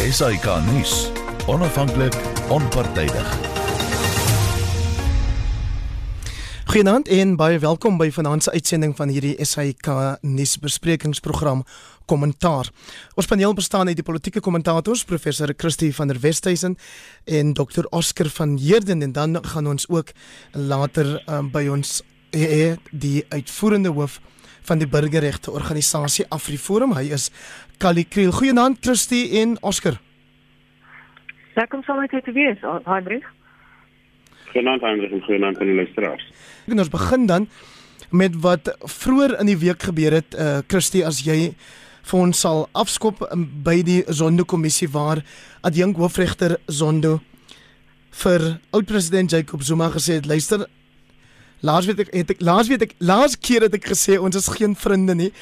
SAK nuus. Onafhanklik, onpartydig. Goeienaand en baie welkom by vanaand se uitsending van hierdie SAK nuusbesprekingsprogram Kommentaar. Ons paneel bestaan uit die politieke kommentators professor Christie van der Westhuizen en Dr Oscar van Heerden en dan gaan ons ook later um, by ons EE die uitvoerende hoof van die burgerregte organisasie AfriForum. Hy is Kali Kriel. Goeienaand Christie en Oscar. Lekker om saam met jou te wees, Hendrik. Goeienaand Hendrik en goeienaand aan die luisteraars. En ons begin dan met wat vroeër in die week gebeur het, uh Christie as jy vir ons sal afskop um, by die Zondo-kommissie waar adjunk hoofregter Zondo vir oud-president Jacob Zuma gesê het, luister, laas weet ek het ek laas weet ek laas keer het ek gesê ons is geen vriende nie.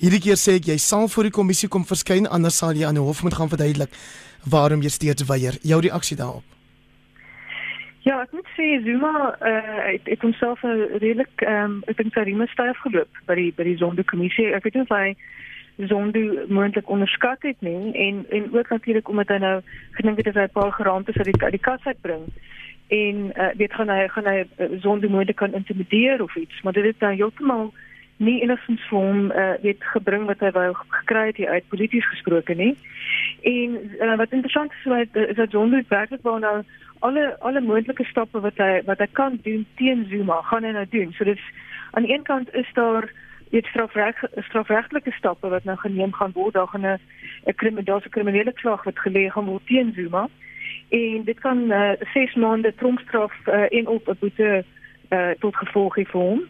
Hierdie keer sê ek jy sal voor die kommissie kom verskyn anders sal jy aan die hof moet gaan verduidelik waarom jy steeds weier. Jou reaksie daarop? Ja, ek moet sê Zuma uh, het, het homself redelik ehm um, ek dink sy rime styf geloop by die by die Zondo-kommissie. Ek weet nie of hy Zondo moontlik onderskat het nie en en ook natuurlik omdat hy nou gedink het hy 'n paar geraamtes uit die die kas uitbring en uh, weet gaan hy gaan hy uh, Zondo moontlik kan intimideer of iets, maar dit het dan heeltemal nie enigstens vir hom uh, weet gebring wat hy wou gekry het hier uit polities gesproke nie. En uh, wat interessant is is dat Zondo werklik wou nou alle alle moontlike stappe wat hy wat hy kan doen teen Zuma gaan hy nou doen. So dis aan die een kant is daar dit strafreg strafregtelike stappe wat nou geneem gaan word. Daar gaan 'n 'n kriminele kriminele klag wat gelê gaan word teen Zuma. En dit kan uh, 6 maande tronkstraf uh, en op 'n boete uh, tot gevolg vir hom.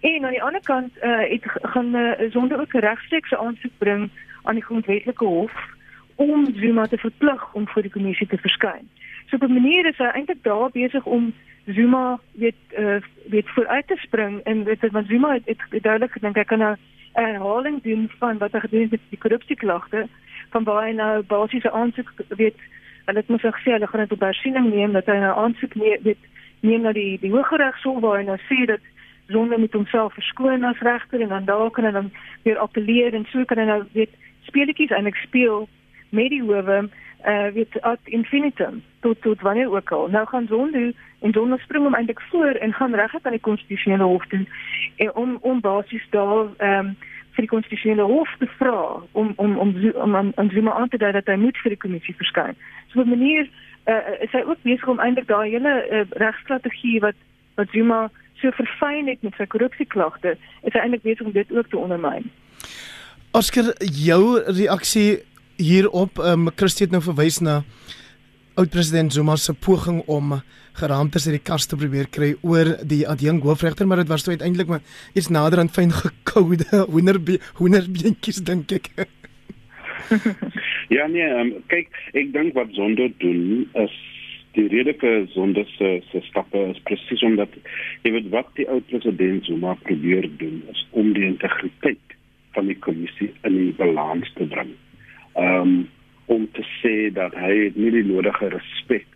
En aan die ander kant uh, het gaan uh, sonder ook regstreekse aansoek bring aan die grondwetlike hof om Zuma te verplig om voor die kommissie te verskyn. So op 'n manier is hy eintlik daar besig om Zuma weet uh, weet vooruit te spring en weet wat Zuma het, het duidelik gedink hy kan nou 'n herhaling doen van wat hy gedoen het met die korrupsieklagte van waar hy nou basiese aansoek weet en dit moet ek sê hulle gaan dit op hersiening neem dat hy nou aansoek neem weet neem na die die Hooggeregshof waar hy nou sê dat Zuma moet homself verskoon as regter en dan daar kan hy dan weer appeleer en so kan hy nou weet speletjies eintlik speel met die howe uh weet ad infinitum tot tot wanneer ook al. Nou gaan Zondo en Zondo spring hom eintlik voor en gaan reg aan die konstitusionele hof toe en om om basies daar ehm um, vir die konstitusionele hof te vra om om om om aan, aan Zuma aan te dui dat hy moet vir die kommissie verskyn. So op 'n manier uh, is hy ook besig om eintlik daai hele uh, regstrategie wat wat Zuma so verfyn het met sy korrupsieklagte, is hy eintlik besig om dit ook te ondermyn. Oscar, jou reaksie hierop um, Christie het nou verwys na oud-president Zuma se poging om geraamtes uit die kas te probeer kry oor die adjunk hoofregter maar dit was toe uiteindelik maar iets nader aan fyn gekoude hoenderbe hoenderbeentjies dink ek. Ja nee, um, kyk, ek dink wat Zondo doen is die rede vir Zondo se se stappe is presies omdat jy weet wat die oud president Zuma probeer doen is om die integriteit van die kommissie in die balans te bring. Um, om te sê dat hy nie die nodige respek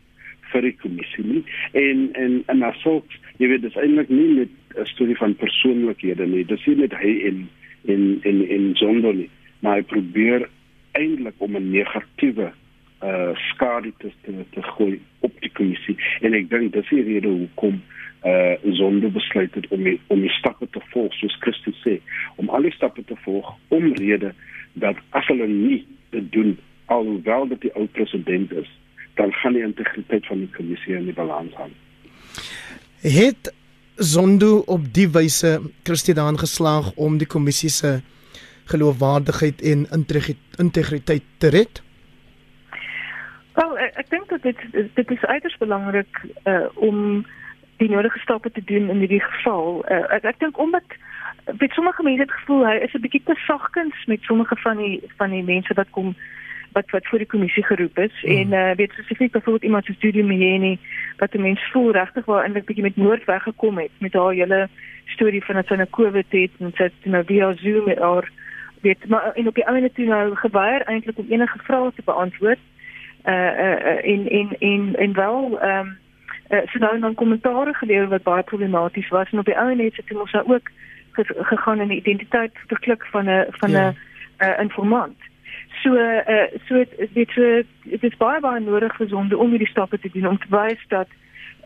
vir die kommissie nie. En en en asook jy weet dis eintlik nie net 'n storie van persoonlikhede nie. Dis nie net hy in in in in Zondo nie. Maar hy probeer eintlik om 'n negatiewe uh skade te te, te gooi op die kommissie. En ek dink dis die rede hoekom uh Zondo besluit het om die, om die stappe te volg soos Christus sê om al die stappe te volg omrede dat as hulle nie dit doen alhoewel dit die ou president is, dan gaan die integriteit van die kommissie in die balans hang. Het Zondo op die wyse Christiaan geslaag om die kommissie se geloofwaardigheid en integriteit te red? Wel, ek, dink dat dit dit is uiters belangrik uh, om die nodige stappe te doen in hierdie geval. Uh, ek ek dink omdat met sommige mense het gevoel hy is 'n bietjie te sagkens met sommige van die van die mense wat kom wat wat voor die kommissie geroep is mm. en uh, weet spesifiek byvoorbeeld iemand so studie Mjeni wat 'n mens voel regtig waar eintlik bietjie met moord weggekom het met haar hele storie van dat sy 'n COVID het en sy het nou via Zoom met haar weet maar en op die ander toe nou geweier eintlik om enige vrae te beantwoord uh uh in in in in wel ehm um, uh, so nou dan kommentaare gelewer wat baie problematies was en op die net het sy mos nou ook gegaan in die identiteit verklik van 'n van 'n ja. uh, informant. So uh so dit so dit is baie baie nodig vir sonde om hierdie stappe te doen om te wys dat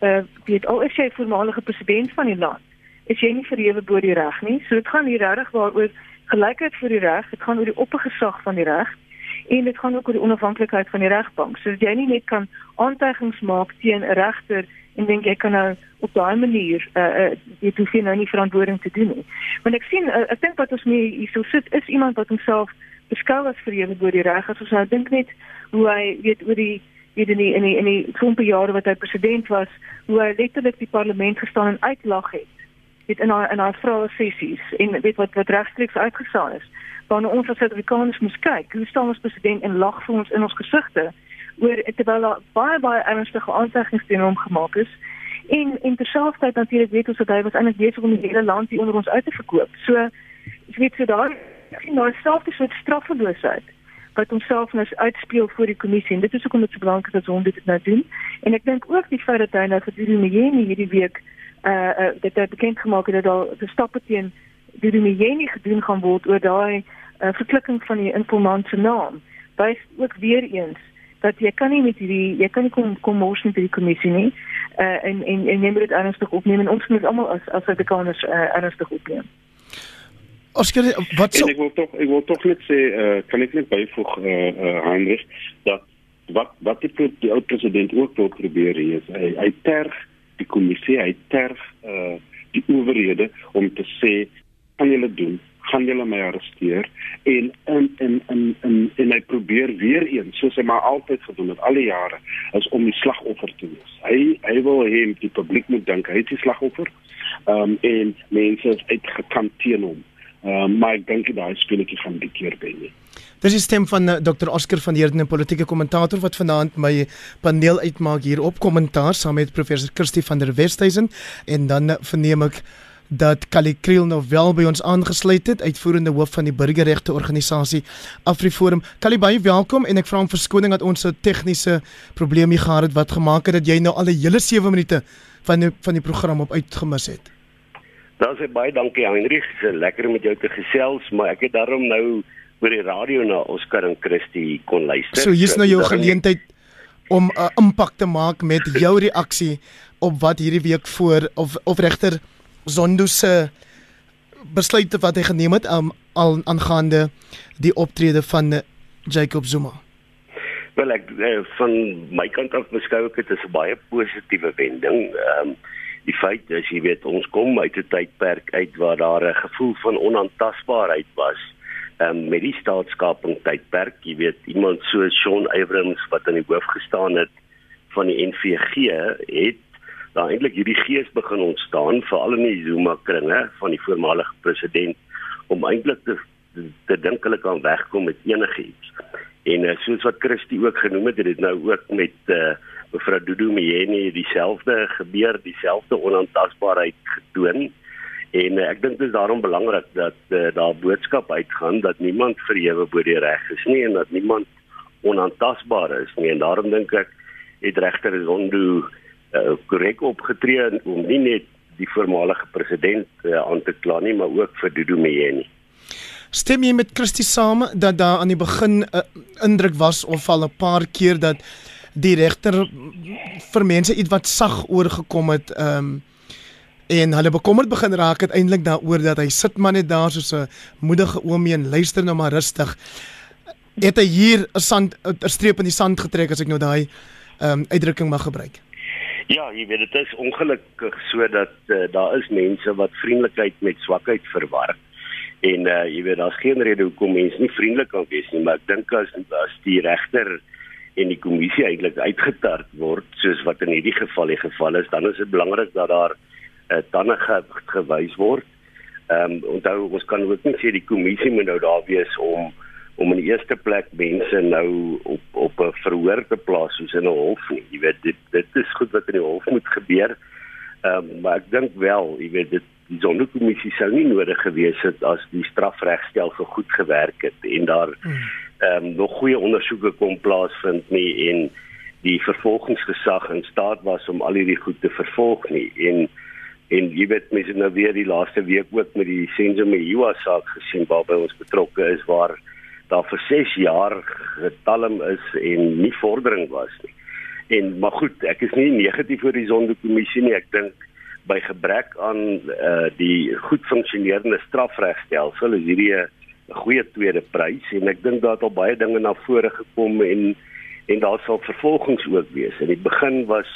uh weet al is jy voormalige president van die land, is jy nie verhewe bo die reg nie. So dit gaan hier regtig waaroor gelykheid vir die reg, dit gaan oor die oppergesag van die reg en dit gaan ook oor die onafhanklikheid van die regbank. So dat jy nie net kan aantuigings maak teen 'n regter en dink ek kan nou op daai manier uh uh jy hoef nou nie verantwoording te doen nie. Want ek sien uh, ek dink wat ons mee hier so sit is iemand wat homself beskou as verhewe bo die reg. As ons nou dink net hoe hy weet oor die weet in die in die in die klompe jare wat hy president was, hoe hy letterlik die parlement gestaan en uitlag het. Weet in haar in haar vrae sessies en weet wat wat regstreeks uitgesaai is waarna ons as Suid-Afrikaners moet kyk. Hoe staan ons president en lag vir ons in ons gesigte oor terwyl daar baie baie ernstige aantekenings teen hom gemaak is. En en terselfdertyd natuurlik weet ons dat hy was eintlik besig om die hele land hier onder ons uit te verkoop. So ek weet so daar sien nou selfs soort straffeloosheid wat ons self nou uitspeel voor die kommissie en dit is ook om dit so belangrik dat ons dit nou doen. En ek dink ook die feit dat hy nou vir die Mjeni hierdie week uh, uh dit het bekend gemaak dat daar stappe teen die Mjeni gedoen gaan word oor daai uh, verklikking van die informant se naam wys ook weer eens dat jy kan nie met hierdie jy kan nie kom kom mors met hierdie kommissie nie uh, en en en neem dit ernstig opneem en ons moet almal as as Afrikaners uh, ernstig opneem. Oscar wat so en ek wil tog ek wil tog net sê uh, kan ek net byvoeg eh uh, uh, Heinrich dat wat wat die, die ou president ook wil probeer hier is hy hy terg die kommissie hy terg eh uh, die owerhede om te sê kan julle doen gaan julle my arresteer en in in in in en hy probeer weer eens soos hy maar altyd gedoen het al die jare is om die slagoffer te wees. Hy hy wil hê die publiek moet dink hy is die slagoffer. Ehm um, en mense is uitgekant teen hom. Um, maar ek dink daai speletjie gaan die keer by nie. Dis die stem van uh, Dr Oscar van Heerden, 'n politieke kommentator wat vanaand my paneel uitmaak hier op kommentaar saam met professor Kirsty van der Westhuizen en dan uh, verneem ek dat Kali Kriel nou wel by ons aangesluit het, uitvoerende hoof van die burgerregte organisasie AfriForum. Kali baie welkom en ek vra om verskoning dat ons 'n tegniese probleem hier gehad het wat gemaak het dat jy nou al 'n hele 7 minute van die, van die program op uitgemis het. Dan sê baie dankie Heinrich, dit is lekker om met jou te gesels, maar ek het daarom nou oor die radio na Oscar en Christie kon luister. So hier's nou jou geleentheid om 'n uh, impak te maak met jou reaksie op wat hierdie week voor of of regter Zondo se besluite wat hy geneem het um, al aangaande die optrede van Jacob Zuma. Wel ek eh, van my kant af beskou ek dit as 'n baie positiewe wending. Ehm um, die feit is jy weet ons kom uit 'n tydperk uit waar daar 'n gevoel van onaantastbaarheid was um, met die staatskaping tydperk. Jy weet iemand so Shaun Abrams wat aan die hoof gestaan het van die NVG het daar eintlik hierdie gees begin ontstaan veral in die Zuma kringe van die voormalige president om eintlik te te dink hulle kan wegkom met enigiets. En uh, soos wat Christie ook genoem het, het dit nou ook met uh, mevrou Dudu Mjeni dieselfde gebeur, dieselfde onaantastbaarheid getoon. En uh, ek dink dit is daarom belangrik dat uh, daar boodskap uitgaan dat niemand verhewe bo die reg is nie en dat niemand onaantastbaar is nie. En daarom dink ek het regter Zondo Eh, korrek uh, opgetree om nie net die voormalige president uh, aan te kla nie, maar ook vir Dudu Mjeni. Stem jy met Christie saam dat daar aan die begin 'n uh, indruk was of al 'n paar keer dat die regter vir mense ietwat sag oorgekom het ehm um, en hulle bekommerd begin raak het eintlik daaroor dat hy sit maar net daar soos 'n moedige oomie en luister nou maar rustig. Het hy hier 'n sand 'n streep in die sand getrek as ek nou daai ehm um, uitdrukking mag gebruik? Ja, jy weet dit is ongelukkig sodat uh, daar is mense wat vriendelikheid met swakheid verwar. En uh jy weet daar's geen rede hoekom mense nie vriendelik kan wees nie, maar ek dink as as die regter en die kommissie eintlik uitgetart word soos wat in hierdie geval die geval is, dan is dit belangrik dat daar uh, tande ge gewys word. Ehm um, onthou ons kan ook nie sê die kommissie moet nou daar wees om om in die eerste plek mense nou op op 'n verhoor te plaas soos in 'n hof nie. Jy weet dit dit is goed wat in die hof moet gebeur. Ehm um, maar ek dink wel, jy weet dit die sondekommissie sou nie nodig gewees het as die strafregstelsel goed gewerk het en daar hmm. Ehm um, nog goeie ondersoeke kon plaasvind nie en die vervolgingsgesag in staat was om al hierdie goed te vervolg nie en en jy weet mense nou weer die laaste week ook met die Senzo Meyiwa saak gesien waarby ons betrokke is waar daar vir 6 jaar getalm is en nie vordering was nie. En maar goed, ek is nie negatief oor die sondekommissie nie. Ek dink by gebrek aan uh, die goed funksionerende strafregstelsel is hierdie goeie tweede prys en ek dink daar het al baie dinge na vore gekom en en daar sal vervolgings ook wees. In die begin was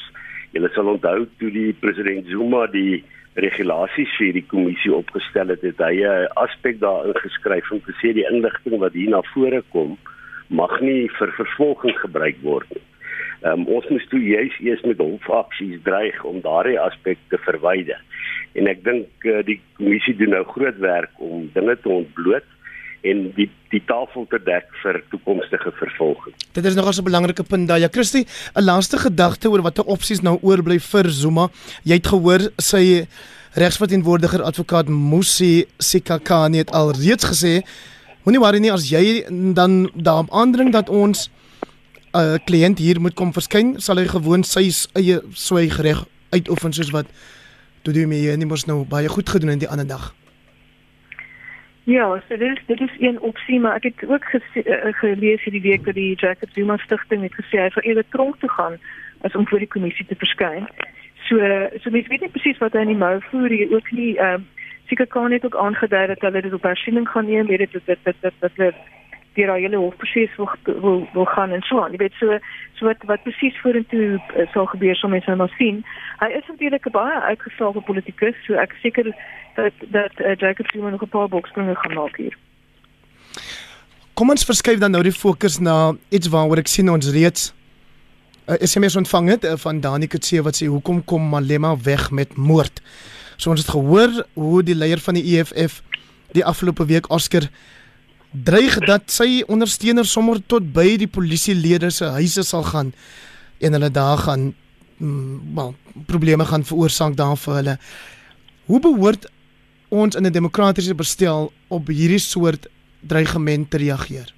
julle sal onthou toe die president Zuma die regulasies vir die kommissie opgestel het, het hy 'n aspek daarin geskryf om te sê die inligting wat hier na vore kom mag nie vir vervolging gebruik word nie. Um, ons moet toe juis eers met hofaksies dreig om daardie aspek te verwyder. En ek dink uh, die kommissie doen nou groot werk om dinge te ontbloot en die die tafel te dek vir toekomstige vervolging. Dit is nogals 'n belangrike punt daai. Ja, Christie, 'n laaste gedagte oor watter opsies nou oorbly vir Zuma. Jy het gehoor sy regsverteenwoordiger advokaat Musi Sikakane het al reeds gesê, moenie worry nie as jy dan daarop aandring dat ons 'n uh, kliënt hier moet kom verskyn, sal hy gewoon sy eie swygreg uitoefen soos wat Dodo Meyer nie mos nou baie goed gedoen in die ander dag. Ja, so dit is dit is een opsie, maar ek het ook gese, uh, gelees hierdie week dat die Jacob Zuma stigting het gesê hy sal eerder tronk toe gaan as om voor die kommissie te verskyn. So so mens weet nie presies wat hy in die mou voer hier ook nie. Ehm um, seker kan net ook aangedui dat hulle dit op hersiening gaan neem, weet dit dat dit dat dat dat die royale hofproses wil, wil wil gaan en so aan. Jy weet so so wat wat presies vorentoe uh, sal gebeur, sal mense nou sien. Hy is natuurlik 'n baie uitgeslaagde politikus, so ek seker dat dat uh, Jacob Zuma nog 'n paar bokspringe gaan maak hier. Kom ons verskuif dan nou die fokus na iets waaroor ek sien ons reeds 'n uh, SMS ontvang het uh, van Dani Kutse wat sê hoekom kom Malema weg met moord. So ons het gehoor hoe die leier van die EFF die afgelope week Oscar dreig dat sy ondersteuners sommer tot by die polisielede se huise sal gaan en hulle daar gaan mm, wel probleme gaan veroorsaak daar vir hulle. Hoe behoort ons in 'n demokratiese bestel op hierdie soort dreigement te reageer?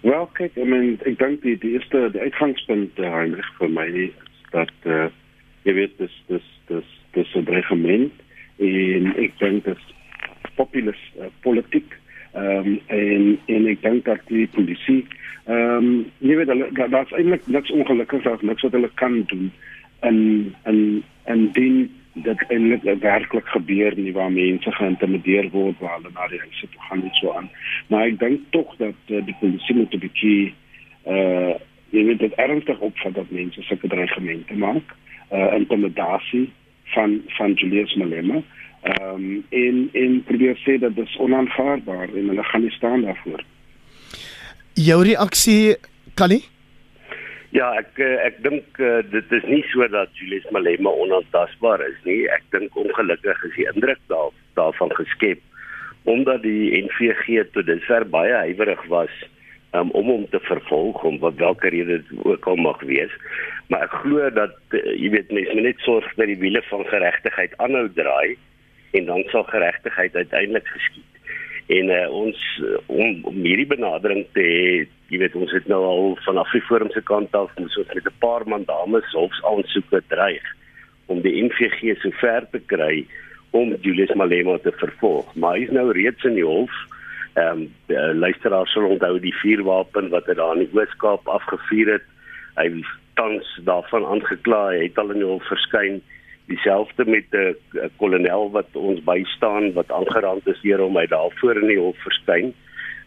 Wel, kyk, I mean, ek dink die die eerste die uitgangspunt uh, Heinrich vir my is dat uh, jy weet dis dis dis dis 'n dreigement en ek dink dit populus uh, politiek ehm um, en en ek dink dat die polisie ehm um, jy weet dat daar's eintlik niks ongelukkig of niks wat hulle kan doen in in dien dit eintlik werklik gebeur nie waar mense geïntimideer word waar hulle na die huise toe gaan en so aan. Maar ek dink tog dat uh, die polisie moet 'n bietjie uh jy weet dit ernstig opvat dat mense sulke dreigemente maak. Uh intimidasie van van Julius Malema. Ehm um, en en probeer sê dat dit onaanvaarbaar en hulle gaan nie staan daarvoor. Jou reaksie, Kali? Ja, ek eh, ek dink uh, dit is nie so dat Julius Malema onaantastbaar is nie. Ek dink ongelukkig is die indruk daar daarvan geskep omdat die NVG tot dusver baie huiwerig was um, om hom te vervolg om wat watter rede dit ook al mag wees. Maar ek glo dat uh, jy weet mense moet net sorg dat die wiele van geregtigheid aanhou draai en dan sal geregtigheid uiteindelik geskied. En uh, ons om, om hierdie benadering te hê jy weet ons het nou al vanaf die forum se kant af ons het met 'n paar mandames hofs aansoeke dreig om die NVG so ver te kry om Julius Malema te vervolg. Maar hy's nou reeds in die hof. Ehm um, luisteraars sal onthou die vuurwapen wat hy daar in die Ooskaap afgevuur het. Hy tans daarvan aangekla het al in die hof verskyn dieselfde met 'n uh, kolonel wat ons bystaan wat aangerand is deur hom hy daarvoor in die hof verskyn.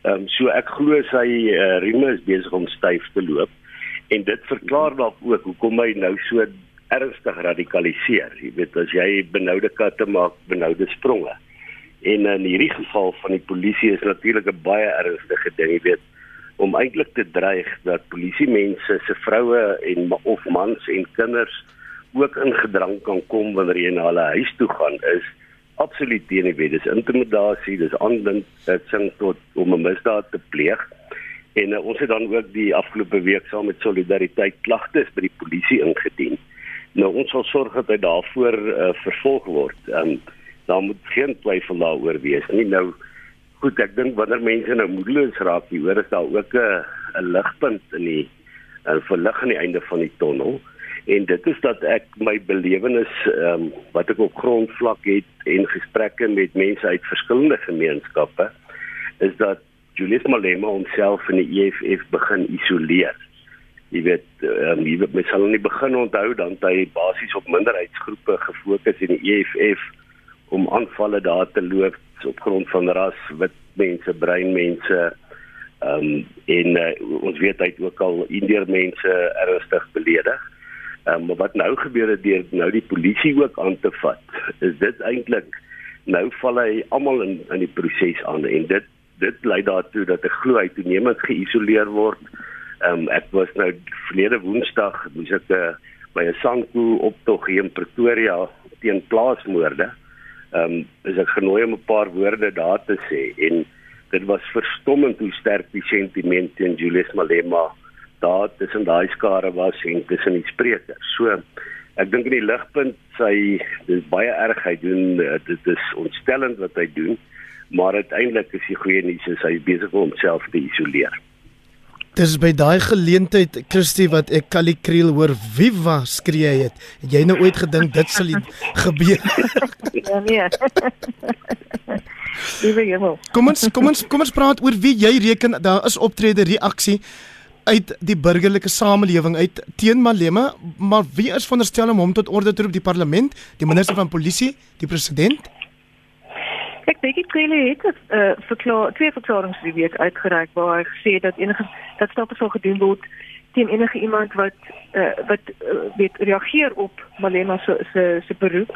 Ehm um, so ek glo sy uh, rieme is besig om styf te loop en dit verklaar dalk ook hoekom hy nou so ernstig radikaliseer. Jy weet as jy benoude katte maak, benoude spronge. En in hierdie geval van die polisie is natuurlik 'n baie ernstige ding, jy weet om eintlik te dreig dat polisie mense se vroue en of mans en kinders ook ingedrang kan kom wanneer jy na hulle huis toe gaan is absoluut teen die wet. Dis intimidasie, dis sing tot om 'n misdaad te pleeg. En uh, ons het dan ook die afgelope week saam met solidariteit klagtes by die polisie ingedien. Nou ons sal sorg dat hy daarvoor uh, vervolg word. Ehm um, daar moet geen twyfel daaroor wees nie. Nou goed, ek dink wanneer mense nou moedeloos raak, jy hoor is daar ook 'n 'n ligpunt in die uh, verlig aan die einde van die tonnel en dit is dat ek my belewenis ehm um, wat ek op grondvlak het en gesprekke met mense uit verskillende gemeenskappe is dat Julius Malema homself in die EFF begin isoleer. Jy weet, um, jy weet mens sal nie begin onthou dan hy basies op minderheidsgroepe gefokus in die EFF om aanvalle daar te loop op grond van ras, wit mense, bruin mense. Ehm um, en uh, ons weet hy het ook al indiër mense ernstig beledig. Um, maar wat nou gebeur het deur nou die polisie ook aan te vat, is dit eintlik nou val hy almal in in die proses aan en dit dit lei daartoe dat 'n glo hy toenemend geïsoleer word. Ehm um, ek was nou verlede Woensdag moes ek uh, by 'n sanku optog hier in Pretoria teen plaasmoorde. Ehm um, is ek genooi om 'n paar woorde daar te sê en dit was verstommend hoe sterk die sentiment teen Julius Malema daar tussen daai skare was en tussen die sprekers. So ek dink in die ligpunt sy dis baie erg hy doen dit is ontstellend wat hy doen maar uiteindelik is die goeie nuus is hy besig om homself te isoleer. Dis by daai geleentheid Christie wat ek Kali Kriel hoor Viva skree het. Het jy nou ooit gedink dit sal gebeur? ja nee. Liewe hemel. Kom ons kom ons kom ons praat oor wie jy reken daar is optrede reaksie uit die burgerlike samelewing uit teen Malema, maar wie is veronderstel om hom tot orde te roep die parlement, die minister van polisie, die president? Ek dink dit kry het 'n uh, verklaar twee verklaringe die week uitgereik waar hy gesê dat enige dat stappe sal gedoen word teen enige iemand wat uh, wat uh, weet reageer op Malema se se se beroep.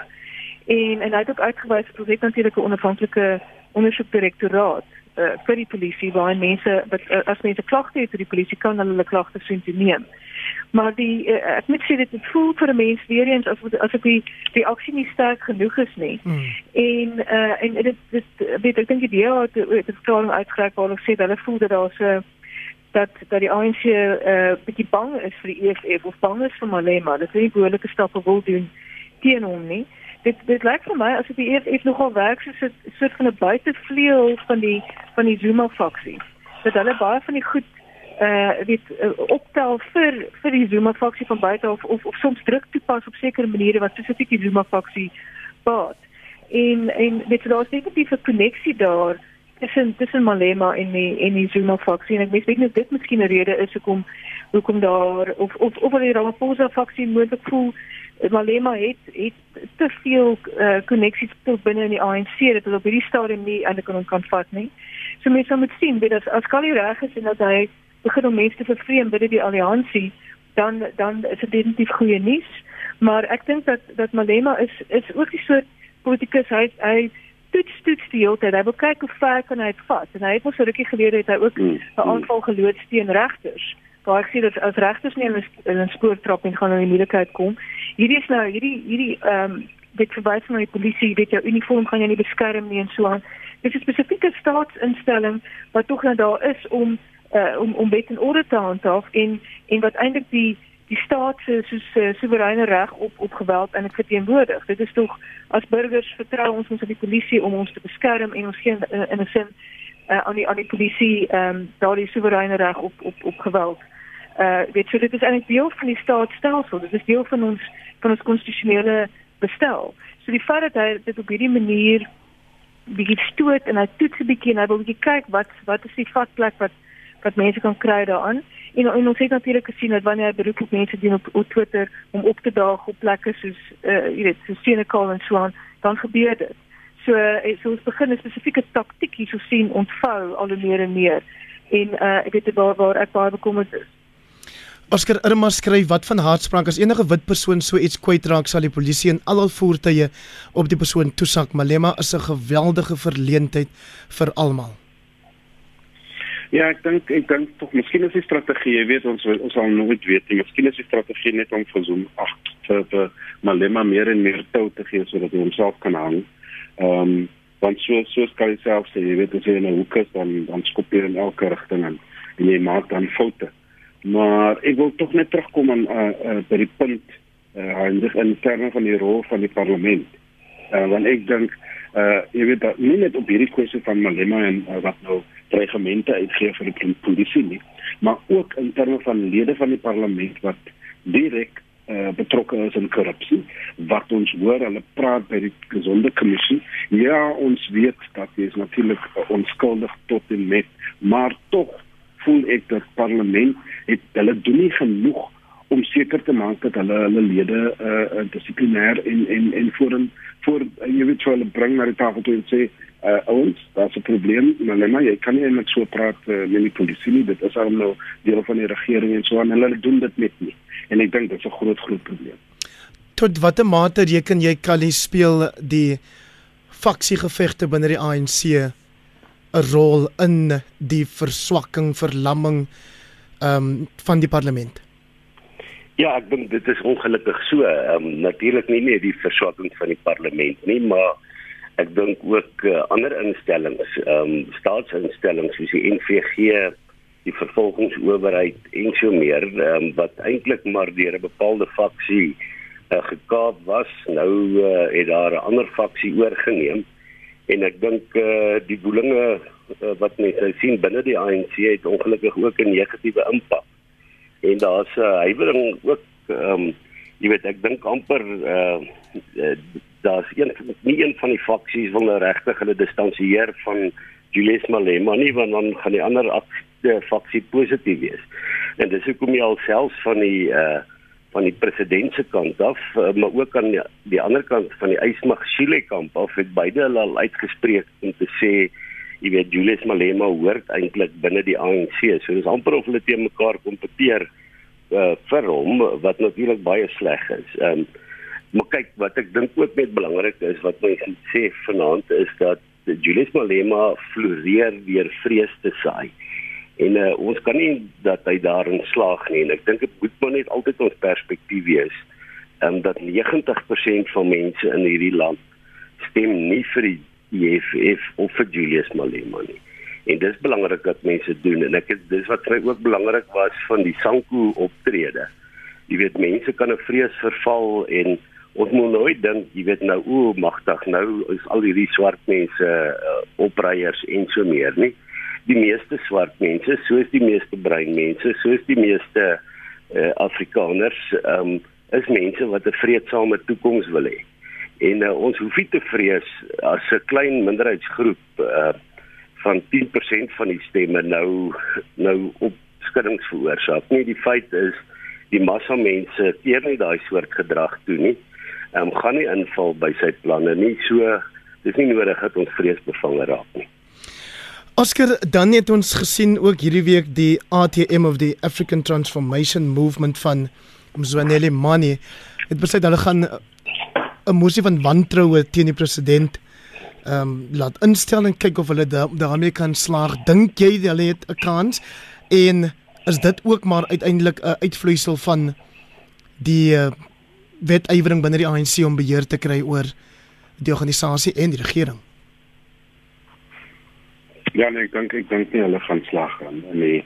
En en hy het ook uitgewys dat dit natuurlik 'n onafhanklike ondersoekdirektoraat uh, vir die polisie waar mense wat uh, as mense klagte het vir die polisie kan hulle hulle klagte sien te neem. Maar die uh, ek moet sê dit voel vir 'n mens weer eens as as ek die die aksie nie sterk genoeg is nie. Hmm. En uh, en dit dit weet ek dink die idee het die verklaring uitgereik waar hulle sê hulle voel dat daar so dat dat die ANC eh uh, bietjie bang is vir die EFF of bang is vir Malema. Dat hulle behoorlike stappe wil doen teen hom nie dit dit lyk vir my asof die EFF nogal werk soos 'n soort van 'n buitevleuel van die van die Zuma faksie. Dat hulle baie van die goed uh, weet uh, optel vir vir die Zuma faksie van buite of, of of soms druk toepas op sekere maniere wat spesifiek die Zuma faksie baat. En en jy daar is definitief 'n koneksie daar tussen tussen Malema en die en die Zuma faksie en ek weet nie dit miskien 'n rede is hoekom hoekom daar of of of hulle die Ramaphosa faksie moontlik voel Malema het het te veel koneksies uh, tot binne in die ANC dat hulle op hierdie stadium nie eintlik kan kan vat nie. So mense sal moet sien weet as as Kali reg is en dat hy begin om mense te vervreem binne die alliansie, dan dan is dit definitief goeie nuus. Maar ek dink dat dat Malema is is ook 'n soort politikus hy hy toets toets die hele tyd. Hy wil kyk hoe ver kan hy dit vat. En hy het mos so rukkie gelede het hy ook mm, 'n mm. aanval geloods teen regters. Waar ek sê dat as regters nie in 'n spoortrap en gaan in die moeilikheid kom, hierdie is nou hierdie hierdie ehm um, dit verwys na die polisie, weet jou uniform gaan jy nie beskerm nie en so aan. Dit is 'n spesifieke staatsinstelling wat tog nou daar is om uh, om om wet en orde te handhaaf en en wat eintlik die die staat se soos uh, soewereine reg op op geweld en ek verteenwoordig. Dit is tog as burgers vertrou ons ons op die polisie om ons te beskerm en ons geen uh, in 'n sin uh, aan die aan die polisie ehm um, daardie soewereine reg op op op geweld uh weet jy dit is eintlik deel van die staatsstelsel. Dit is deel van ons van ons konstitusionele bestel. So die feit dat hy dit op hierdie manier bietjie stoot en hy toets 'n bietjie en hy wil bietjie kyk wat wat is die vatplek wat wat mense kan kry daaraan. En, en ons het natuurlik gesien dat wanneer hy beroep op mense doen op, op Twitter om op te daag op plekke soos uh jy weet so Senekal en so aan dan gebeur dit. So uh, so ons begin 'n spesifieke taktik hier so sien ontvou al hoe meer en meer. En uh ek weet waar waar ek baie bekommerd is Oscar Irma skryf wat van hartspraak as enige wit persoon so iets kwytraak sal die polisie en al hul voertuie op die persoon toesak. Malema is 'n geweldige verleentheid vir almal. Ja, ek dink ek dink tog miskien is die strategie, jy weet ons ons sal nooit weet nie. Miskien is die strategie net om verzoom ag vir, vir Malema meer en meer tou te gee sodat hy homself kan hang. Ehm um, want so so kan hy self sê, jy weet as jy in 'n hoek is dan dan skop jy in elke rigting en jy maak dan foute maar ek wil tog net terugkom aan uh, uh, by die punt uh, in terme van die rol van die parlement. Uh, want ek dink uh, jy weet dat nie net op hierdie kwessie van Malema en uh, wat nou regemente uitgee vir die polisie nie, maar ook in terme van lede van die parlement wat direk uh, betrokke is in korrupsie wat ons hoor hulle praat by die gesonde kommissie ja ons weet dat dit is natuurlik onskuldig tot en met maar tog voel ek dat parlement het hulle doen nie genoeg om seker te maak dat hulle hulle lede uh, dissiplinêr en en en voor en voor uh, jy weet hulle bring na die tafel toe en sê uh, ons daar's 'n probleem maar jy kan nie net so praat uh, met die polisie nie. Dit is al nou deel van die regering en so en hulle doen dit net nie. En ek dink dit is 'n groot groot probleem. Tot watter mate reken jy kan jy speel die faksiegevegte binne die ANC 'n rol in die verswakking, verlamming ehm um, van die parlement? Ja, ek dink dit is ongelukkig so. Ehm um, natuurlik nie net die verswakking van die parlement nie, maar ek dink ook uh, ander instellings, ehm um, staatsinstellings soos die NVG, die vervolgingsowerheid en so meer, ehm um, wat eintlik maar deur 'n bepaalde faksie uh, gekaap was. Nou uh, het daar 'n ander faksie oorgeneem en ek dink uh, die boelinge uh, wat mense nou sien binne die ANC het ongelukkig ook 'n negatiewe impak. En daar's 'n uh, huiwering ook ehm um, jy weet ek dink amper uh, uh, daar's een nie een van die faksies wil nou regtig hulle distansieer van Julius Malema nie want dan gaan die ander faksie positief wees. En dis hoekom jy alself van die uh, van die president se kant af, uh, maar ook aan die, die ander kant van die Ysmagshile kamp af het beide hulle al uitgespreek om te sê jy weet Julius Malema hoort eintlik binne die ANC. So dis amper of hulle teen mekaar kompeteer uh, vir hom wat natuurlik baie sleg is. Ehm um, maar kyk wat ek dink ook net belangrik is wat mense sê vanaand is dat Julius Malema floreer deur vrees te saai. En uh, ons kan nie dat hy daarin slaag nie en ek dink dit moet maar net altyd ons perspektief wees um, dat 90% van mense in hierdie land stem nie vir die EFF of vir Julius Malema nie. En dis belangrik dat mense doen en ek het dis wat vir ook belangrik was van die Sanku optrede. Jy weet mense kan 'n vrees verval en ons moet nooit dink jy weet nou o magtig nou is al hierdie swart mense uh, opreiers en so meer nie die meeste swart mense, soos die meeste bruin mense, soos die meeste uh, Afrikaners, um, is mense wat 'n vreedsame toekoms wil hê. En uh, ons hoef nie te vrees as 'n klein minderheidsgroep uh, van 10% van die stemme nou nou opskuddings veroorsaak nie. Die feit is die massa mense keer nie daai soort gedrag toe nie. Ehm um, gaan nie inval by sy planne nie. So dis nie nodig dat ons vreesbevange raak nie. Oscar, dan het ons gesien ook hierdie week die ATM of die African Transformation Movement van Mzwaneli Mani. Het besluit hulle gaan 'n moesie van wantroue teen die president ehm um, laat instel en kyk of hulle daarmee kan slaag. Dink jy hulle het 'n kans? En is dit ook maar uiteindelik 'n uitvloeisel van die uh, wetywering binne die ANC om beheer te kry oor die organisasie en die regering? Ja, nee, ek dink ek dink nie hulle gaan slag aan nie.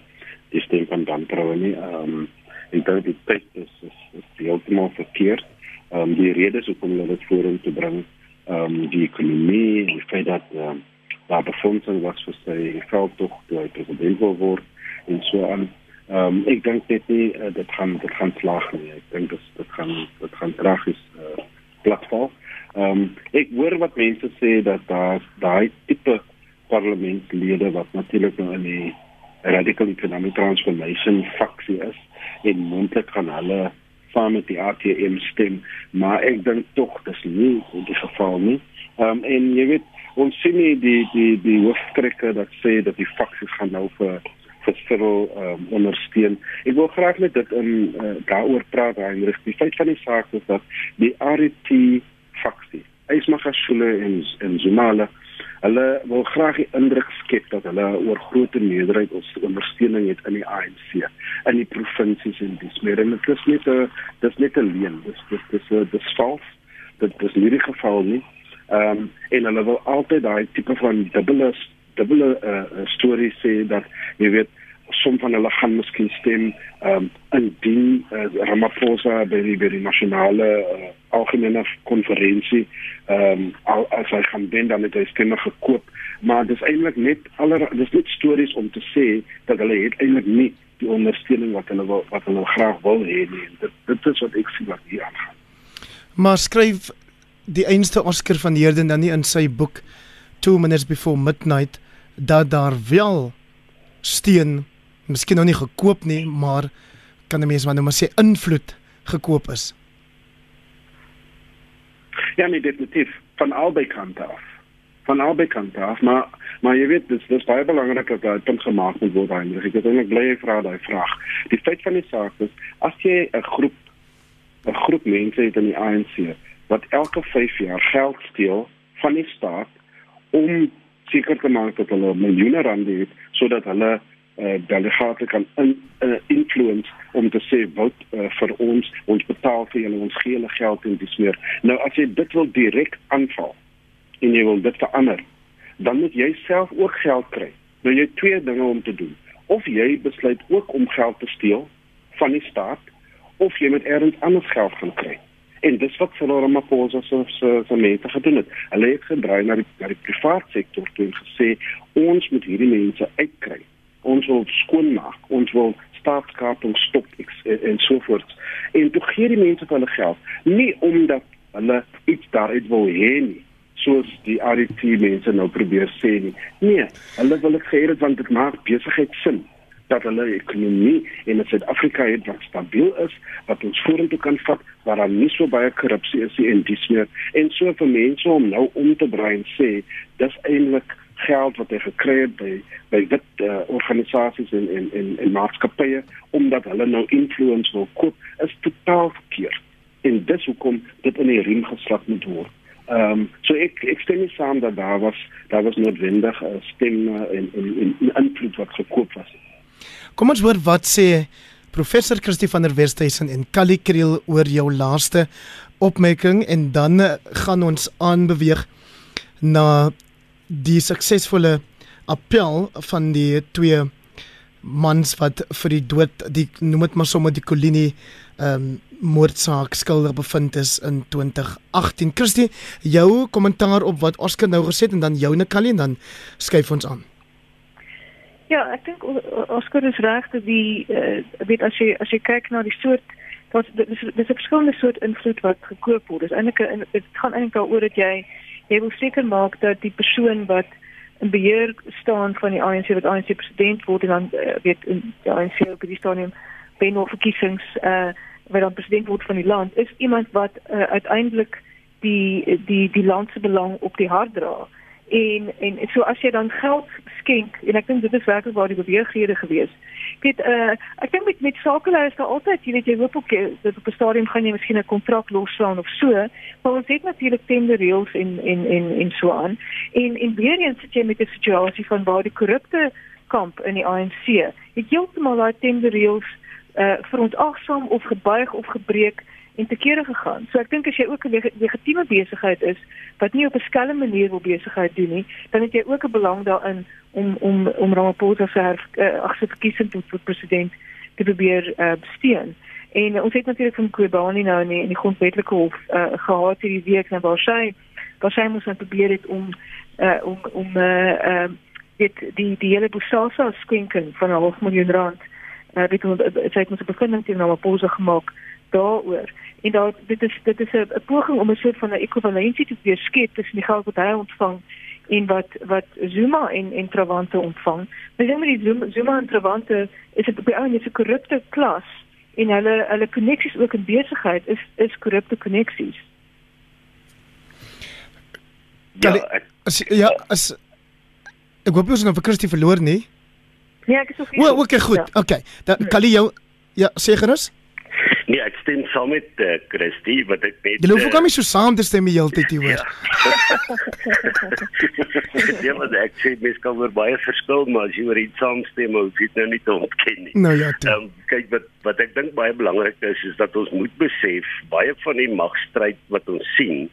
Die stem van dan troue nie. Ehm um, en dit die tyd is is, is heeltemal verkeerd. Ehm um, die redes hoekom hulle dit vorentoe te bring, ehm um, die ekonomie, die feit dat ehm um, daar befondsing was vir sy veldtog toe hy president word en so aan. Ehm um, ek dink dit nie uh, dit gaan dit gaan slag nie. Ek dink dit dit gaan dit gaan tragies uh, platval. Ehm um, ek hoor wat mense sê dat daar daai tipe parlementslede wat natuurlik nou in die radical economic transformation faksie is en moontlik gaan hulle saam met die ATM stem maar ek dink tog dis nie die geval nie. Ehm um, en jy weet ons sien nie die die die hoofstrekke dat sê dat die faksie gaan nou vir vir Cyril um, ondersteun. Ek wil graag net dit in uh, daaroor praat Heinrich. Die feit van die saak is dat die RT faksie, Ysmagashule en en Zumala Hulle wil graag die indruk skep dat hulle oor groot meerderheid ons ondersteuning het in die ANC, in die provinsies en dis meer en dit is net 'n dis net 'n leuen. Dis dis dis dis vals. Dit is nie die geval nie. Ehm um, en hulle wil altyd daai tipe van dubbele dubbele uh, storie sê dat jy weet som van hulle gaan miskien stem um, indien uh, Ramaphosa by die by die nasionale uh, algemene konferensie ehm um, as hy gaan wen dan het hy stemme gekoop maar dis eintlik net aller dis net stories om te sê dat hulle het eintlik nie die ondersteuning wat hulle wil, wat hulle graag wil hê nie. Dit dit is wat ek sien wat hier aangaan. Maar skryf die einste Oscar van Heerden dan nie in sy boek 2 minutes before midnight dat daar wel steen miskien nog nie gekoop nie, maar kan 'n mens maar nou maar sê invloed gekoop is. Ja, nee, definitief van albei kante af. Van albei kante af, maar maar jy weet dis dis baie belangrik dat daai punt gemaak moet word Heinrich. Ek het eintlik bly vra daai vraag. Die feit van die saak is as jy 'n groep 'n groep mense het in die ANC wat elke 5 jaar geld steel van die staat om seker te maak dat hulle miljoene rande het sodat hulle uh, delegate kan in uh, influence om te sê wat uh, vir ons ons betaal vir julle ons gee hulle geld en dis meer. Nou as jy dit wil direk aanval en jy wil dit verander, dan moet jy self ook geld kry. Nou jy twee dinge om te doen. Of jy besluit ook om geld te steel van die staat of jy moet elders anders geld gaan kry. En dis wat Cyril Ramaphosa se se se mense gedoen het. Hulle het gedraai na die na die private sektor toe en gesê ons moet hierdie mense uitkry ons wil skoonmaak, ons wil staatskaping stop en so voort. En toe gee die mense hulle geld, nie omdat hulle iets daaruit wil hê nie soos die RT mense nou probeer sê nie. Nee, hulle wil dit gee want dit maak besigheid sin dat hulle ekonomie in Suid-Afrika het wat stabiel is, wat ons vorentoe kan vat, waar daar nie so baie korrupsie is en dis meer. En so vir mense om nou om te en sê dis eintlik geld wat hy gekry het by by wit uh, organisasies en en en, en maatskappye omdat hulle nou influence wil koop is totaal verkeerd. En dis hoekom dit in die riem geslap moet word. Ehm um, so ek ek stem nie saam dat daar was daar was noodwendig 'n stem en en 'n invloed wat gekoop was. Kom ons hoor wat sê professor Christie van der Westhuizen en Callie Kriel oor jou laaste opmerking en dan gaan ons aanbeweeg na die suksesvolle appel van die twee mans wat vir die dood die noem dit maar sommer die Colini ehm um, moordsaak skuldig bevind is in 2018. Christie, jou kommentaar op wat Oscar nou gesê het en dan jou Nikali en dan skuif ons aan. Ja, ek dink Oscar is reg dat die uh, weet as jy as jy kyk na die soort wat dis dis 'n verskillende soort invloed wat gekoop word. Dis eintlik dit gaan eintlik daaroor dat jy jy wil seker maak dat die persoon wat in beheer staan van die ANC wat ANC president word en dan uh, weet in die ANC op die stadium binne verkiesings eh uh, wat dan president word van die land is iemand wat uh, uiteindelik die die die land se belang op die hart dra. En en so as jy dan geld skenk en ek dink dit is werklik waar die beweegrede gewees weet uh, ek dink met met sakelei is daar altyd jy weet jy hoop ook dat op 'n stadium gaan jy miskien 'n kontrak losslaan of so maar ons het natuurlik tender reëls en en en en so aan en en weer eens sit jy met 'n situasie van waar die korrupte kamp in die ANC het heeltemal daai tender reëls uh, verontagsaam of gebuig of gebreek en te kere gegaan. So ek dink as jy ook 'n legitieme besigheid is wat nie op 'n skelme manier wil besigheid doen nie, dan het jy ook 'n belang daarin om om om Ramaphosa se uh, agter verkiesing tot tot president te probeer uh, steun. En uh, ons het natuurlik van Kobani nou in die, in die grondwetlike hof uh, gehad hierdie week na waar sy waar sy moes net probeer het om uh, om om uh, uh, dit die die hele Bosasa skenking van 'n half miljoen rand uh, weet ons sy het ons bevinding teen Ramaphosa gemaak daaroor en daar dit is dit is 'n poging om 'n soort van 'n ekwivalensie te weerskep tussen die geld wat hy ontvang en wat wat Zuma en en Trawante ontvang. Maar sien maar die Zuma, Zuma en Trawante is dit op die ou net 'n korrupte klas en hulle hulle koneksies ook in besigheid is is korrupte koneksies. Ja, ek, as, ja, as ek hoop jy is nou vir Christie verloor nie. Nee, ek is ook. O, okay, goed. Ja. Okay. Dan kan jy jou ja, sê gerus? Nee, ek stem saam met uh, Christie wat ek net Jy hoef ook nie so saam te stem die hele tyd hier hoor. Ja, maar ek sê mens kan oor baie verskil, maar as jy oor iets saamstem, hoef jy dit nou nie te ontken nie. Nou ja, toe. Um, kyk wat wat ek dink baie belangrik is is dat ons moet besef baie van die magstryd wat ons sien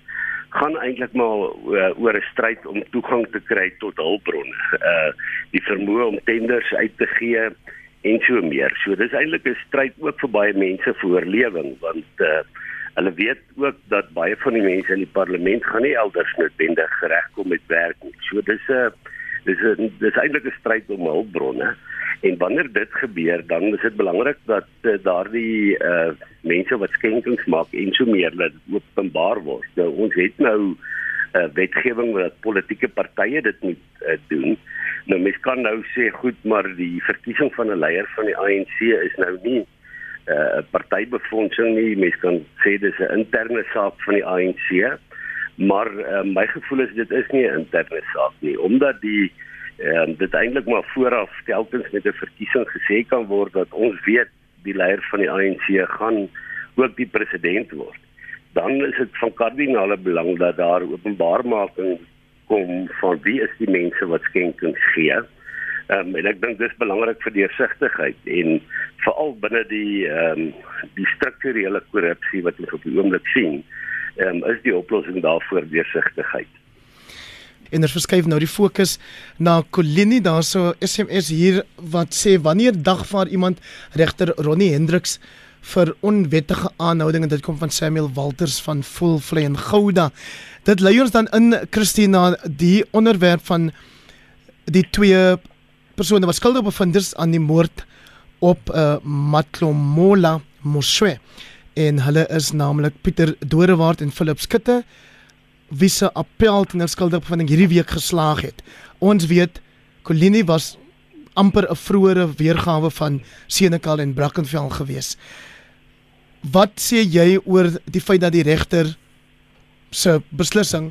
gaan eintlik maar uh, oor 'n stryd om toegang te kry tot hulpbronne. Uh die vermoë om tenders uit te gee en so meer. So dis eintlik 'n stryd ook vir baie mense vir oorlewing want uh hulle weet ook dat baie van die mense in die parlement gaan nie elders noodwendig regkom met werk nie. So dis 'n Dis 'n dis eintlik 'n stryd om hulpbronne. En wanneer dit gebeur, dan is dit belangrik dat uh, daardie uh mense wat skenkings maak en so meer dat openbaar word. Nou ons het nou uh, wetgewing wat politieke partye dit moet uh, doen. Nou mens kan nou sê goed, maar die verkiesing van 'n leier van die ANC is nou nie 'n uh, partybefondsing nie. Mens kan sê dis 'n interne saak van die ANC. Maar uh, my gevoel is dit is nie 'n interne saak nie, omdat die ehm um, dit eintlik maar vooraf telkens met 'n verkiesing gesê kan word dat ons weet die leier van die ANC gaan ook die president word. Dan is dit van kardinale belang dat daar openbaarmaking kom van wie is die mense wat skenkings gee. Ehm um, en ek dink dis belangrik vir deursigtigheid en veral binne die ehm um, die strukturele korrupsie wat ons op die oomblik sien, ehm um, is die oplossing daarvoor deursigtigheid en ons verskuif nou die fokus na Colini daarso SMS hier wat sê wanneer dagvaar iemand regter Ronnie Hendriks vir onwettige aanhouding en dit kom van Samuel Walters van Fullfly en Gouda. Dit lei ons dan in Christina die onderwerp van die twee persone wat skuldig bevind is aan die moord op uh, Matlomola Moswe en hulle is naamlik Pieter Dodewaard en Philip Skutte wie se appel teen skuldige bevinding hierdie week geslaag het. Ons weet Colini was amper 'n vroeëre weergawe van Senekal en Brackenfell gewees. Wat sê jy oor die feit dat die regter se beslissing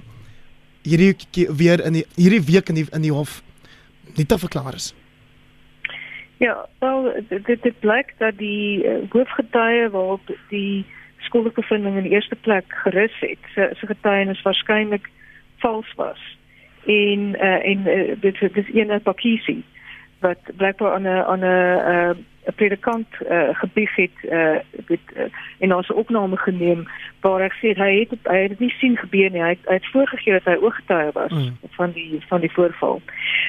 hierdie weer in die, hierdie week in die in die hof nie te verklaar is? Ja, wel dit dit blyk dat die uh, hoofgetuie waarop die skuldige bevinding in die eerste plek gerus het. Sy sy getuienis waarskynlik vals was. En uh, en uh, dit dis ene pakiesie wat blykbaar aan 'n aan 'n 'n uh, predikant uh, gebieg het uh, dit uh, en ons opname geneem waar ek sê hy het hy het nie sien gebeur nie. Hy het, hy het voorgegee dat hy ooggetuie was mm. van die van die voorval.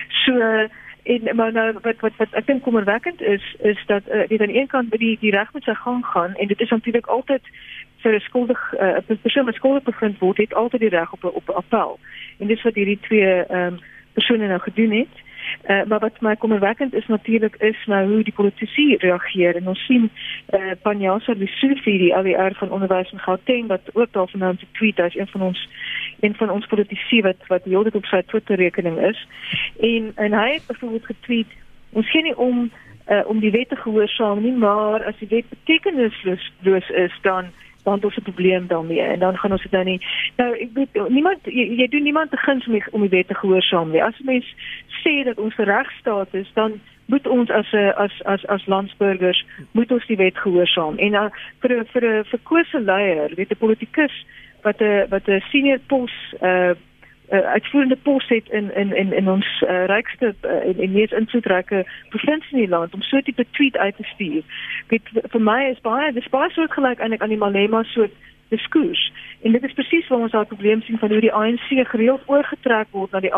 So uh, en maar nou wat wat wat ek dink kommerwekkend is is dat uh, dit aan een kant by die die reg met sy gang gaan en dit is natuurlik altyd vir 'n skuldig uh, 'n persoon wat skuldig bevind word het altyd die reg op op appel en dis wat hierdie twee ehm um, persone nou gedoen het uh, maar wat my kommerwekkend is natuurlik is nou hoe die politici reageer en ons sien uh, Panjasa Lesufi die AWR van onderwys in Gauteng wat ook daarvan 'n tweet as een van ons een van ons politici wat wat heeltyd op sy Twitter rekening is. En en hy het byvoorbeeld getweet: "Ons gee nie om uh, om die wet te gehoorsaam nie, maar as die wet betekenisloos is, dan dan het ons 'n probleem daarmee en dan gaan ons dit nou nie nou ek weet niemand jy, jy doen niemand te guns om om die wet te gehoorsaam nie. As mens sê dat ons 'n regstaat is, dan moet ons as 'n as as as landsburgers moet ons die wet gehoorsaam. En uh, vir 'n vir 'n verkose leier, weet 'n politikus wat 'n wat 'n senior pos uh, uh uitvoerende pos het in in in in ons uh, rykste uh, en, en mees invloedryke provinsie in die land om so 'n tipe tweet uit te stuur. Dit vir my is baie dis baie soortgelyk eintlik aan die Malema soort diskurs. En dit is presies waar ons daai probleem sien van hoe die ANC gereeld oorgetrek word na die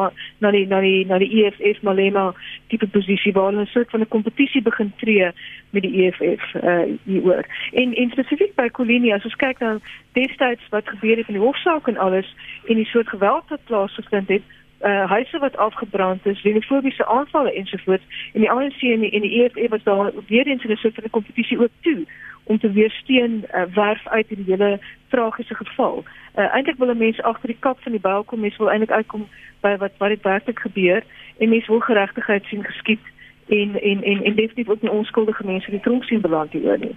na die na die na die EFF Malema tipe posisie waar hulle 'n soort van 'n kompetisie begin tree met die EFF uh hieroor. En en spesifiek by Colini as ons kyk na destyds wat gebeur het in die hofsaak en alles en die soort geweld wat plaasgevind het uh huise wat afgebrand is, xenofobiese aanvalle ensovoorts en die ANC en die, en die EFF was daar weer eens in 'n soort van 'n kompetisie ook toe om te weersteen uh, werf uit in die hele tragiese geval. Uh, eintlik wil mense agter die kap van die byl kom, mense wil eintlik uitkom by wat wat dit werklik gebeur en mense wil geregtigheid sien geskied en en en en definitief ook nie onskuldige mense die tronk sien beland hier nie.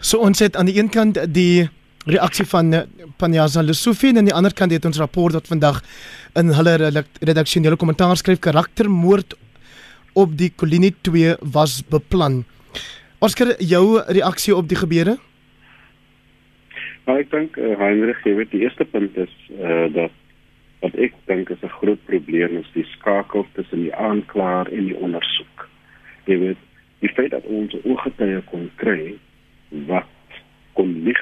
So ons het aan die een kant die reaksie van uh, Panyaza Lesufi en aan die ander kant het ons rapport wat vandag in hulle redaksionele kommentaar skryf karaktermoord op die Kolini 2 was beplan. Oskar, jou reaksie op die gebeure? Nou, ek dink uh, Heinrich, jy weet die eerste punt is uh, dat wat ek dink is 'n groot probleem is die skakel tussen die aanklaer en die ondersoek. Jy weet, die feit dat ons ooggetuie kon kry wat kon lig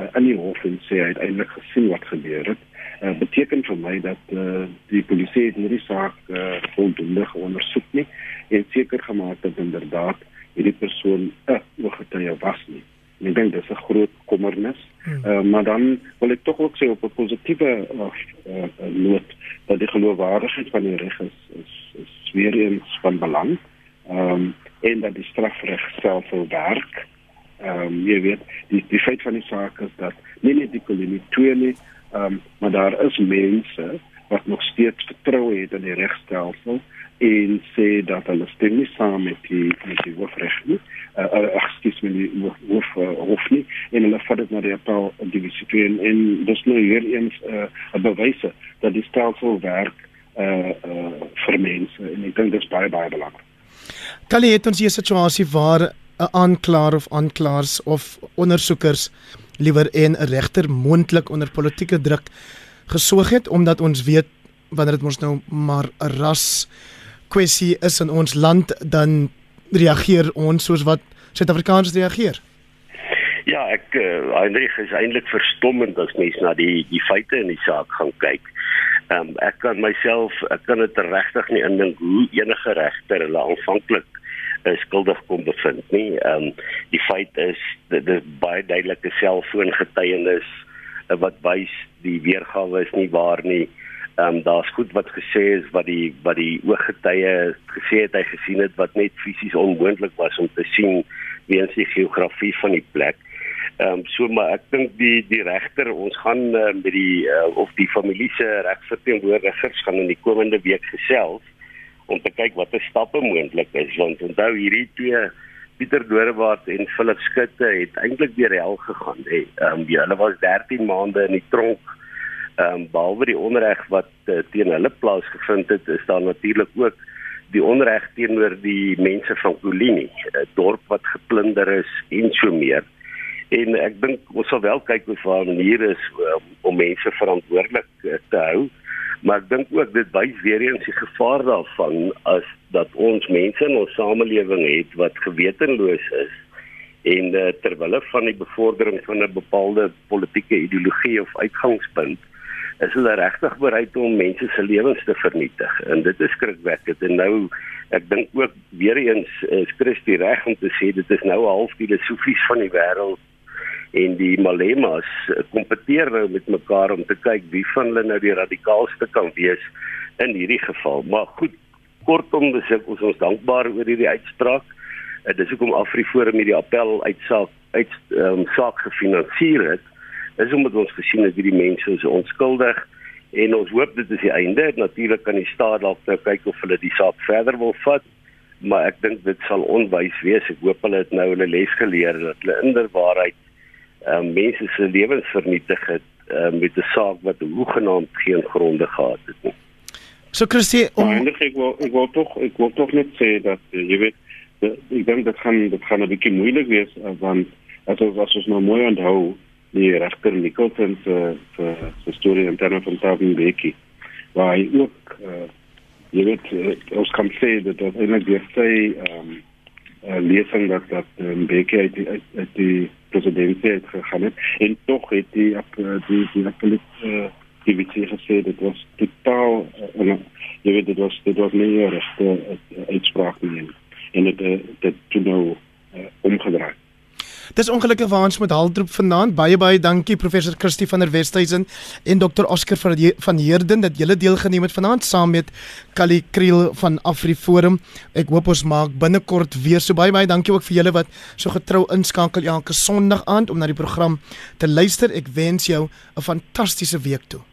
uh, in die hof en sê hy het eintlik gesien wat gebeur het, uh, beteken vir my dat uh, die polisie hierdie saak uh, voldoende ondersoek nie en seker gemaak dat inderdaad hierdie persoon 'n ooggetuie was nie. ek dink dis 'n groot kommernis. Hmm. Uh, maar dan wil ek tog ook sê op 'n positiewe uh, uh, noot dat die geloofwaardigheid van die reg is, is is weer eens van belang. Ehm um, en dat die strafreg self wil werk. Ehm um, jy weet, die die feit van die saak is dat nie net die kolonie twee nie, ehm um, maar daar is mense wat nog steeds vertrou het in die regstelsel en sê dat hulle stem nie saam met die met die hoofreg nie. Uh, uh, ekskuus my die hoof uh, hof nie en hulle vat dit na die appel divisie toe en, en dis nou weer eens 'n uh, bewyse dat die stelsel werk uh, uh, vir mense en ek dink dit is baie baie belangrik. Kali het ons hier 'n situasie waar 'n aanklaer of aanklaers of ondersoekers liewer en 'n regter moontlik onder politieke druk gesoog het omdat ons weet wanneer dit ons nou maar 'n ras kwessie is in ons land dan reageer ons soos wat Suid-Afrikaners reageer. Ja, ek uh, Heinrich is eintlik verstommend as mens na die die feite in die saak gaan kyk. Ehm um, ek kan myself ek kan dit regtig nie indink hoe enige regter hulle aanvanklik uh, skuldig kon bevind nie. Ehm um, die feit is dit is baie duidelike selfoongetuienis uh, wat wys die weergawe is nie waar nie. Ehm um, daar's goed wat gesê is wat die wat die ooggetuie gesê het hy gesien het wat net fisies onmoontlik was om te sien weens die geografie van die plek. Ehm um, so maar ek dink die die regter ons gaan uh, met die uh, of die familie se regsverteenwoordigers gaan in die komende week gesels om te kyk watter stappe moontlik is want onthou hierdie twee Pieter Doorwaard en Philip Skutte het eintlik weer hel gegaan hè. Ehm um, hulle was 13 maande in die tronk ehm um, behalwe die onreg wat uh, teen hulle plaasgevind het, is daar natuurlik ook die onreg teenoor die mense van Kolini, 'n dorp wat geplunder is en so meer. En ek dink ons sal wel kyk hoe vaar maniere is um, om mense verantwoordelik uh, te hou. Maar ek dink ook dit wys weer eens die gevaar daarvan as dat ons mense in ons samelewing het wat gewetenloos is en uh, terwyl van die bevordering van 'n bepaalde politieke ideologie of uitgangspunt is hulle regtig bereid om mense se lewens te vernietig. En dit is skrikwekkend. En nou ek dink ook weer eens is Christie reg om te sê dit is nou half die filosofies van die wêreld. En die malemas kompeteer nou met mekaar om te kyk wie van hulle nou die radikaalste kan wees in hierdie geval. Maar goed kortom dis ek ons ons dankbaar oor hierdie uitspraak. Dit is hoekom Afriforum hierdie appel uitsaak uit um, saak gefinansier het is omdat ons gesien het hierdie mense is onskuldig en ons hoop dit is die einde. Natuurlik kan die staat dalk nou kyk of hulle die saak verder wil vat, maar ek dink dit sal onwys wees. Ek hoop hulle het nou hulle les geleer dat hulle inderwaarheid ehm um, mense se lewens vernietig het um, met 'n saak wat hoegenaamd geen gronde gehad het nie. So Christie, om... ek wil ek wil tog ek wil tog net sê dat uh, jy weet ek dink dit gaan dit gaan 'n bietjie moeilik wees uh, want as ons as ons nou mooi onthou die regter Nicholson se se se storie in terme van Tavin Beki waar hy ook uh, jy weet uh, ons kan sê dat dit eintlik weer sê ehm um, uh, lesing dat dat um, Beki uit die, uit, uit die presidentskap het gegaan het en tog het die op die die appellet uh, die wit gesê dit was totaal uh, jy weet dit was dit was nie regte uitspraak nie en dit dit toe nou uh, omgedraai Dis ongelukkig waar ons met Haldrop vanaand. Baie baie dankie professor Christie van der Westhuizen en dokter Oscar van Heerden dat julle deelgeneem het vanaand saam met Kali Kriel van Afriforum. Ek hoop ons maak binnekort weer so baie baie dankie ook vir julle wat so getrou inskakel elke Sondag aand om na die program te luister. Ek wens jou 'n fantastiese week toe.